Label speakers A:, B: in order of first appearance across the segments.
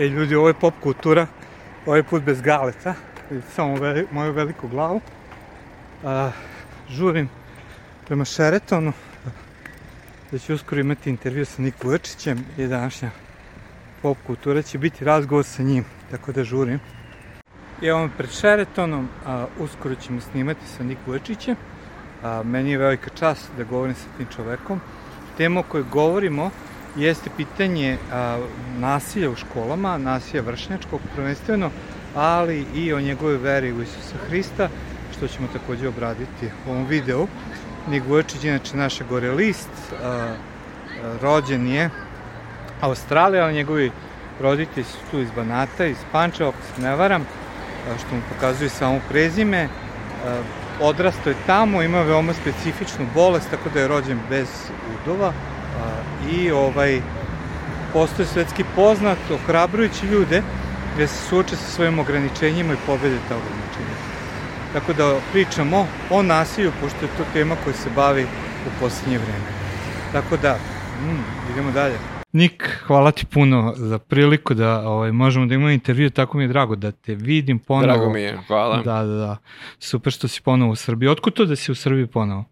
A: E ljudi, ovo je pop kultura, ovaj put bez galeta, samo veli, moju veliku glavu. A, žurim prema Šeretonu, da ću uskoro imati intervju sa Nik Vujačićem i današnja pop kultura će biti razgovor sa njim, tako da žurim. I evo me pred Šeretonom, a, uskoro ćemo snimati sa Nik Vujačićem. A, meni je velika čast da govorim sa tim čovekom. Tema o kojoj govorimo jeste pitanje a, nasilja u školama, nasilja vršnjačkog prvenstveno, ali i o njegove veri u Isusa Hrista, što ćemo takođe obraditi u ovom videu. Nik Vujačić je inače naša gore list, a, rođen je Australija, ali njegovi roditelji su tu iz Banata, iz Pančeva, ako se ne varam, što mu pokazuje samo prezime. A, odrastao je tamo, ima veoma specifičnu bolest, tako da je rođen bez udova i ovaj postoje svetski poznat, ohrabrujući ljude gde se suoče sa svojim ograničenjima i pobede ta ograničenja. Tako da pričamo o nasilju, pošto je to tema koja se bavi u poslednje vreme. Tako da, mm, idemo dalje. Nik, hvala ti puno za priliku da ovaj, možemo da imamo intervju, tako mi je drago da te vidim ponovo.
B: Drago mi je, hvala.
A: Da, da, da. Super što si ponovo u Srbiji. Otkud to da si u Srbiji ponovo?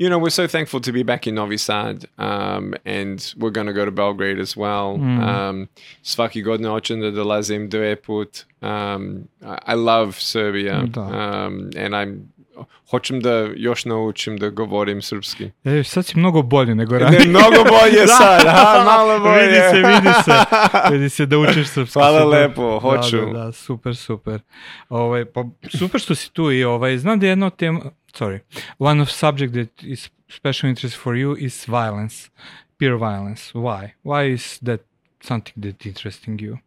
B: You know, we're so thankful to be back in Novi Sad, um, and we're going to go to Belgrade as well.
A: Mm.
B: Um, svaki godine hoćem da dolazim dve put. Um, I love Serbia,
A: Da.
B: um, and I'm hoćem da još naučim da govorim srpski.
A: E, sad si mnogo bolje nego ranije.
B: Ne, mnogo bolje sad, aha, malo bolje.
A: Vidi se, vidi se. Vidi se da učiš srpski.
B: Hvala
A: super.
B: lepo, hoću.
A: Da, da, da, super, super. Ovaj, pa, super što si tu i ovaj, znam da je jedna od tema, sorry, one of subject that is special interest for you is violence, peer violence. Why? Why is that something that interesting you?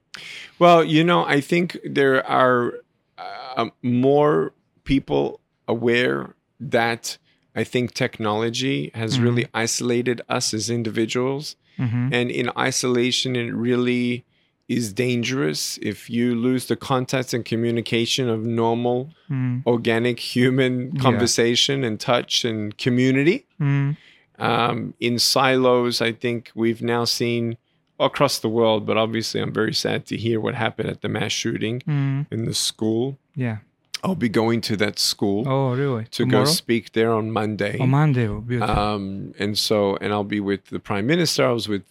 B: Well, you know, I think there are uh, more people aware that I think technology has really isolated us as individuals.
A: Mm-hmm.
B: And in isolation, it really is dangerous if you lose the contact and communication of normal,
A: Mm.
B: organic human conversation and touch and community.
A: Mm.
B: Um, in silos, I think we've now seen across the world, but obviously, I'm very sad to hear what happened at the mass shooting
A: Mm.
B: in the school.
A: Yeah.
B: I'll be going to that school
A: Oh, really?
B: to
A: Tomorrow?
B: go speak there on Monday.
A: On Monday, oh, beautiful.
B: Um, and so, and I'll be with the prime minister. I was with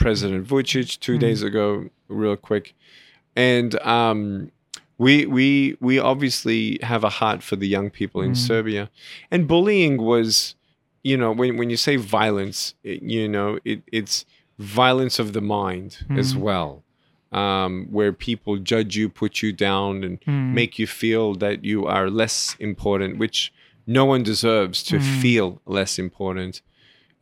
B: President Vucic two mm-hmm. days ago, real quick, and um, we we we obviously have a heart for the young people in mm-hmm. Serbia, and bullying was, you know, when when you say violence, it, you know, it, it's violence of the mind as mm-hmm. well. Um, where people judge you, put you down, and make you feel that you are less important, which no one deserves to feel less important.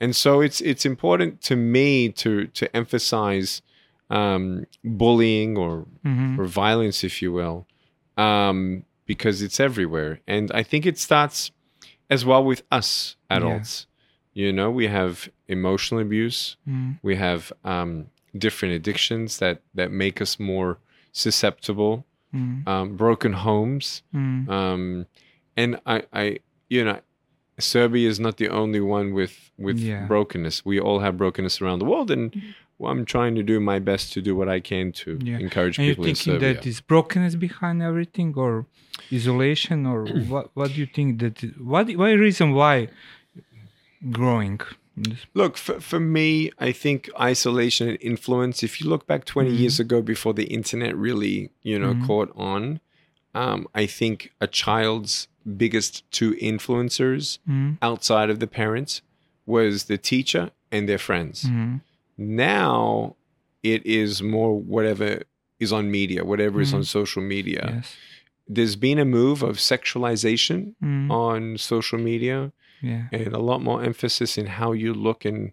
B: And so it's it's important to me to to emphasize um, bullying or
A: Mhm.
B: or violence, if you will, um, because it's everywhere. And I think it starts as well with us adults. You know, we have emotional abuse,
A: Mm.
B: we have um, different addictions that that make us more susceptible,
A: Mm.
B: um, broken homes,
A: Mm.
B: um, and I, I, you know, Serbia is not the only one with with
A: Yeah.
B: brokenness. We all have brokenness around the world, and mm-hmm. well, I'm trying to do my best to do what I can to
A: Yeah.
B: encourage
A: And you
B: people in
A: thinking
B: Serbia.
A: that is brokenness behind everything, or isolation, or what? What do you think that? What? What reason why growing?
B: Look, for, for me, I think isolation and influence, if you look back 20 mm-hmm. years ago before the internet really, you know, mm-hmm. caught on, um, I think a child's biggest two influencers
A: Mm.
B: outside of the parents was the teacher and their friends.
A: Mm.
B: Now it is more whatever is on media, whatever is on social media.
A: Yes.
B: There's been a move of sexualization on social media
A: Yeah.
B: and a lot more emphasis in how you look and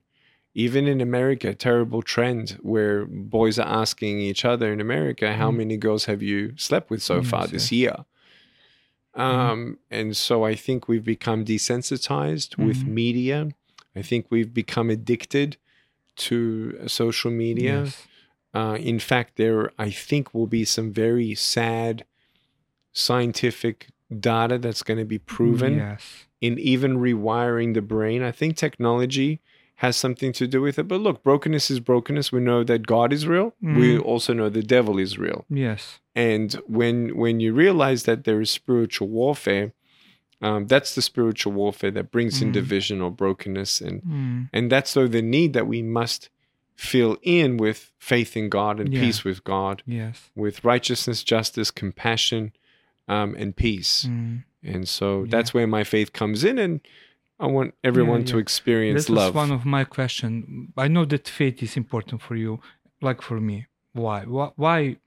B: even in America, terrible trend where boys are asking each other in America, how many girls have you slept with so far
A: Yes,
B: this year? Um, and so I think we've become desensitized with
A: Mhm.
B: media. I think we've become addicted to social media.
A: Yes.
B: Uh, in fact, there I think will be some very sad scientific data that's going to be proven
A: Yes.
B: in even rewiring the brain. I think technology has something to do with it. But look, brokenness is brokenness. We know that God is real. We also know the devil is real.
A: Yes.
B: And when when you realize that there is spiritual warfare, um, that's the spiritual warfare that brings in
A: Mm.
B: division or brokenness, and
A: Mm.
B: and that's so the need that we must fill in with faith in God and
A: Yeah.
B: peace with God,
A: Yes.
B: with righteousness, justice, compassion, um, and peace.
A: Mm.
B: And so
A: Yeah.
B: that's where my faith comes in, and I want everyone
A: Yeah,
B: to
A: yeah.
B: experience
A: That was
B: love.
A: one of my question. I know that faith is important for you, like for me. Why? Why,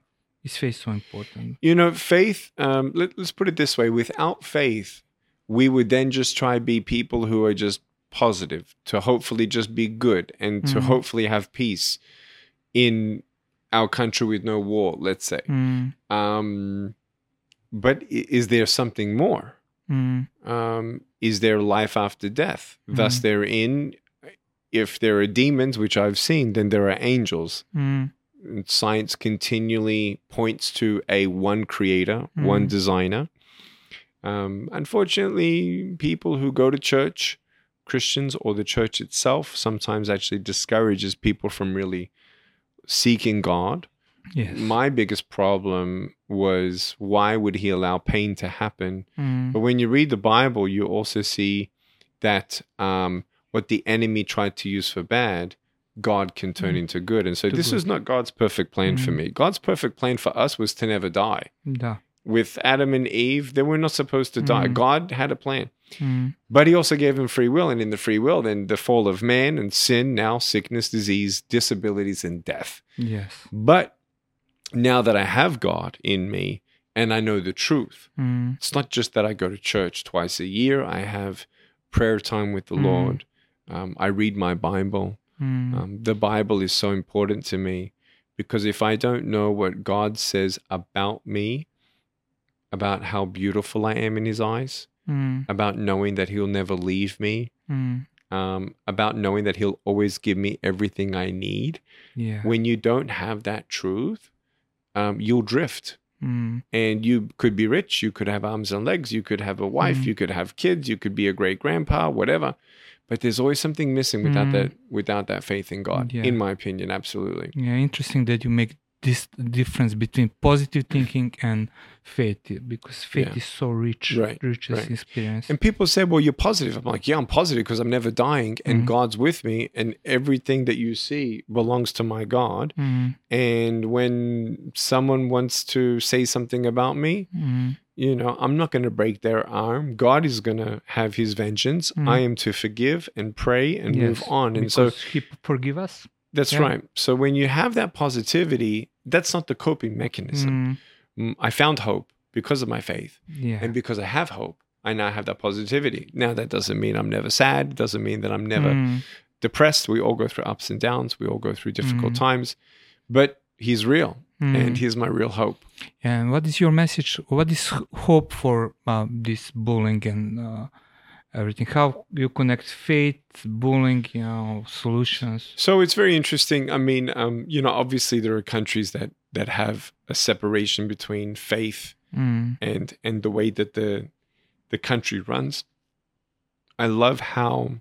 A: is faith so important?
B: You know, faith, um, let, us put it this way without faith, we would then just try to be people who are just positive, to hopefully just be good and to
A: Mhm.
B: hopefully have peace in our country with no war, let's say.
A: Mm.
B: Um, but is there something more?
A: Mm.
B: Um, is there life after death? Thus,
A: Mhm.
B: therein, if there are demons, which I've seen, then there are angels.
A: Mm.
B: Science continually points to a one creator, one
A: Mhm.
B: designer. Um, unfortunately, people who go to church, Christians or the church itself, sometimes actually discourages people from really seeking God.
A: Yes.
B: My biggest problem was why would he allow pain to happen?
A: Mm.
B: But when you read the Bible, you also see that um, what the enemy tried to use for bad, God can turn
A: Mm.
B: into good. And so
A: To
B: this
A: good.
B: was not God's perfect plan for
A: Mm.
B: me. God's perfect plan for us was to never die. With Adam and Eve, they were not supposed to die.
A: Mm.
B: God had a plan.
A: Mm.
B: But he also gave them free will. And in the free will, then the fall of man and sin, now sickness, disease, disabilities, and death.
A: Yes.
B: But now that I have God in me and I know the truth,
A: Mm.
B: it's not just that I go to church twice a year. I have prayer time with the
A: Mm.
B: Lord. Um, I read my Bible.
A: Mm.
B: Um, the Bible is so important to me because if I don't know what God says about me, about how beautiful I am in His eyes,
A: Mm.
B: about knowing that He'll never leave me,
A: Mm.
B: um, about knowing that He'll always give me everything I need,
A: Yeah.
B: when you don't have that truth, um, you'll drift
A: Mm.
B: and you could be rich you could have arms and legs you could have a wife
A: Mm.
B: you could have kids you could be a great grandpa whatever but there's always something missing without
A: Mm.
B: that without that faith in god
A: Yeah.
B: in my opinion absolutely
A: Yeah, interesting that you make this difference between positive thinking and faith because faith
B: Yeah.
A: is so rich,
B: Right,
A: richest
B: right.
A: experience.
B: and people say well you're positive i'm like yeah i'm positive because i'm never dying and
A: Mhm.
B: god's with me and everything that you see belongs to my god
A: Mm.
B: and when someone wants to say something about me
A: Mm.
B: you know, I'm not going to break their arm. God is going to have his vengeance. I am to forgive and pray and move on. And so
A: he forgive us.
B: That's
A: yeah.
B: right. So when you have that positivity, that's not the coping mechanism.
A: Mm.
B: Mm, I found hope because of my faith.
A: Yeah.
B: And because I have hope, I now have that positivity. Now, that doesn't mean I'm never sad. It doesn't mean that I'm never
A: Mm.
B: depressed. We all go through ups and downs. We all go through difficult
A: Mm.
B: times. But he's real.
A: Mm.
B: And he's my real hope.
A: And what is your message? What is hope for uh, this bullying and uh, everything? How you connect faith, bullying, you know, solutions?
B: So it's very interesting. I mean, um, you know, obviously there are countries that that have a separation between faith
A: Mm.
B: and and the way that the the country runs. I love how,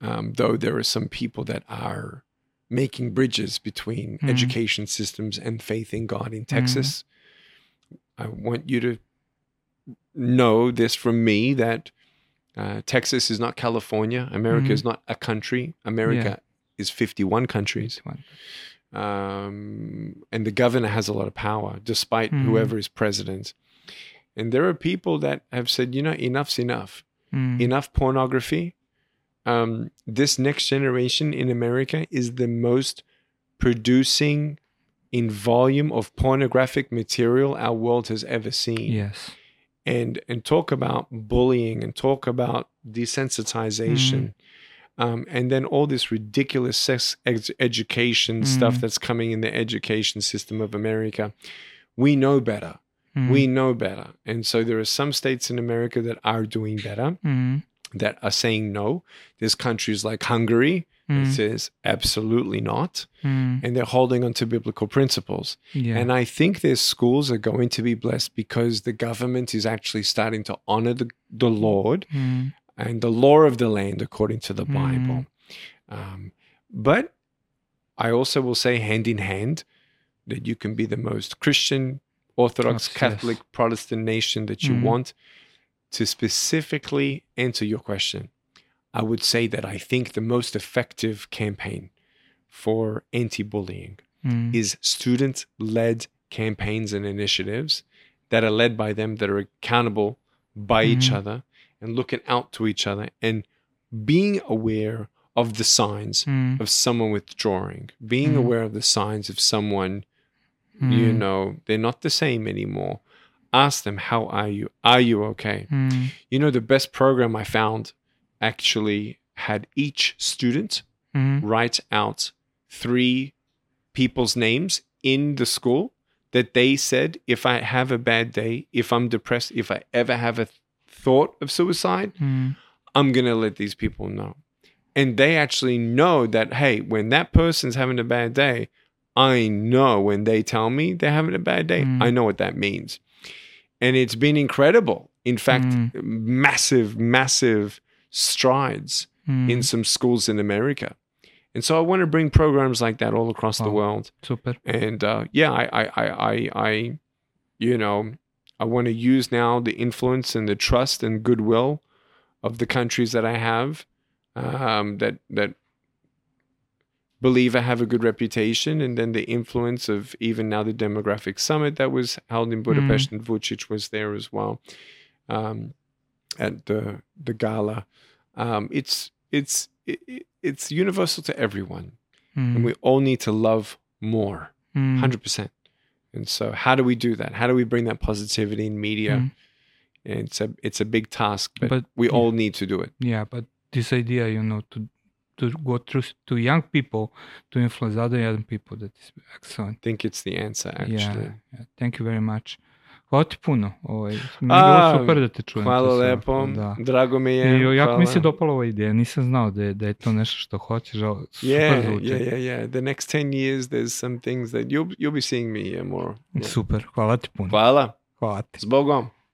B: um, though there are some people that are making bridges between
A: Mhm.
B: education systems and faith in God in Texas. I want you to know this from me that uh, Texas is not California. America
A: Mhm.
B: is not a country. America is 51 countries.
A: One.
B: Um, and the governor has a lot of power, despite
A: Mhm.
B: whoever is president. And there are people that have said, you know, enough's enough.
A: Mm.
B: Enough pornography. Um, this next generation in America is the most producing in volume of pornographic material our world has ever seen
A: Yes.
B: And and talk about bullying and talk about desensitization um, and then all this ridiculous sex ed- education stuff
A: Mm.
B: that's coming in the education system of america we know better
A: Mm.
B: we know better and so there are some states in america that are doing better
A: Mm.
B: that are saying no there's countries like hungary
A: Mm.
B: says absolutely not
A: Mm.
B: and they're holding on to biblical principles
A: Yeah.
B: and I think their schools are going to be blessed because the government is actually starting to honor the, the Lord
A: Mm.
B: and the law of the land according to the
A: Mm.
B: Bible. Um, but I also will say hand in hand that you can be the most Christian, Orthodox,
A: Yes, yes.
B: Catholic, Protestant nation that you
A: Mhm.
B: want. To specifically answer your question, I would say that I think the most effective campaign for anti bullying
A: Mm.
B: is student led campaigns and initiatives that are led by them, that are accountable by each
A: Mhm.
B: other and looking out to each other and being aware of the signs
A: Mm.
B: of someone withdrawing, being
A: Mm.
B: aware of the signs of someone, you
A: Mm.
B: know, they're not the same anymore. Ask them, How are you? Are you okay?
A: Mm.
B: You know, the best program I found actually had each student
A: Mm.
B: write out three people's names in the school that they said if I have a bad day, if I'm depressed, if I ever have a th- thought of suicide,
A: Mm.
B: I'm going to let these people know. And they actually know that, hey, when that person's having a bad day, I know when they tell me they're having a bad day,
A: Mm.
B: I know what that means. And it's been incredible. In fact,
A: Mm.
B: massive, massive strides
A: Mm.
B: in some schools in America. And so I want to bring programs like that all across the world.
A: Super.
B: And uh, yeah, I, I, I, I, I, you know, I want to use now the influence and the trust and goodwill of the countries that I have um, that that believe I have a good reputation, and then the influence of even now the demographic summit that was held in Budapest, and Vucic was there as well um, at the the gala. Um, it's it's it, it- it's universal to everyone
A: Mm.
B: and we all need to love more
A: Mm.
B: 100% and so how do we do that how do we bring that positivity in media
A: Mm.
B: it's a it's a big task but,
A: But-
B: we
A: yeah.
B: all need to do it
A: Yeah, but this idea, you know, to to go through to young people to influence other young people, that is excellent.
B: i think it's the answer
A: Yeah,
B: actually
A: yeah, thank you very much. Hvala ti puno. Ovaj, mi je
B: A,
A: bilo super da te čujem.
B: hvala lepo
A: Da.
B: drago mi je
A: I jako mi
B: hvala.
A: se dopala ova ideja, nisam znao da je, da je to nešto što hoćeš, ali super
B: yeah,
A: zvuči.
B: yeah, yeah, yeah. The next 10 years, there's some things that you'll, you'll be seeing me more. Yeah.
A: Super, hvala ti puno.
B: Hvala.
A: Hvala ti.
B: S Bogom.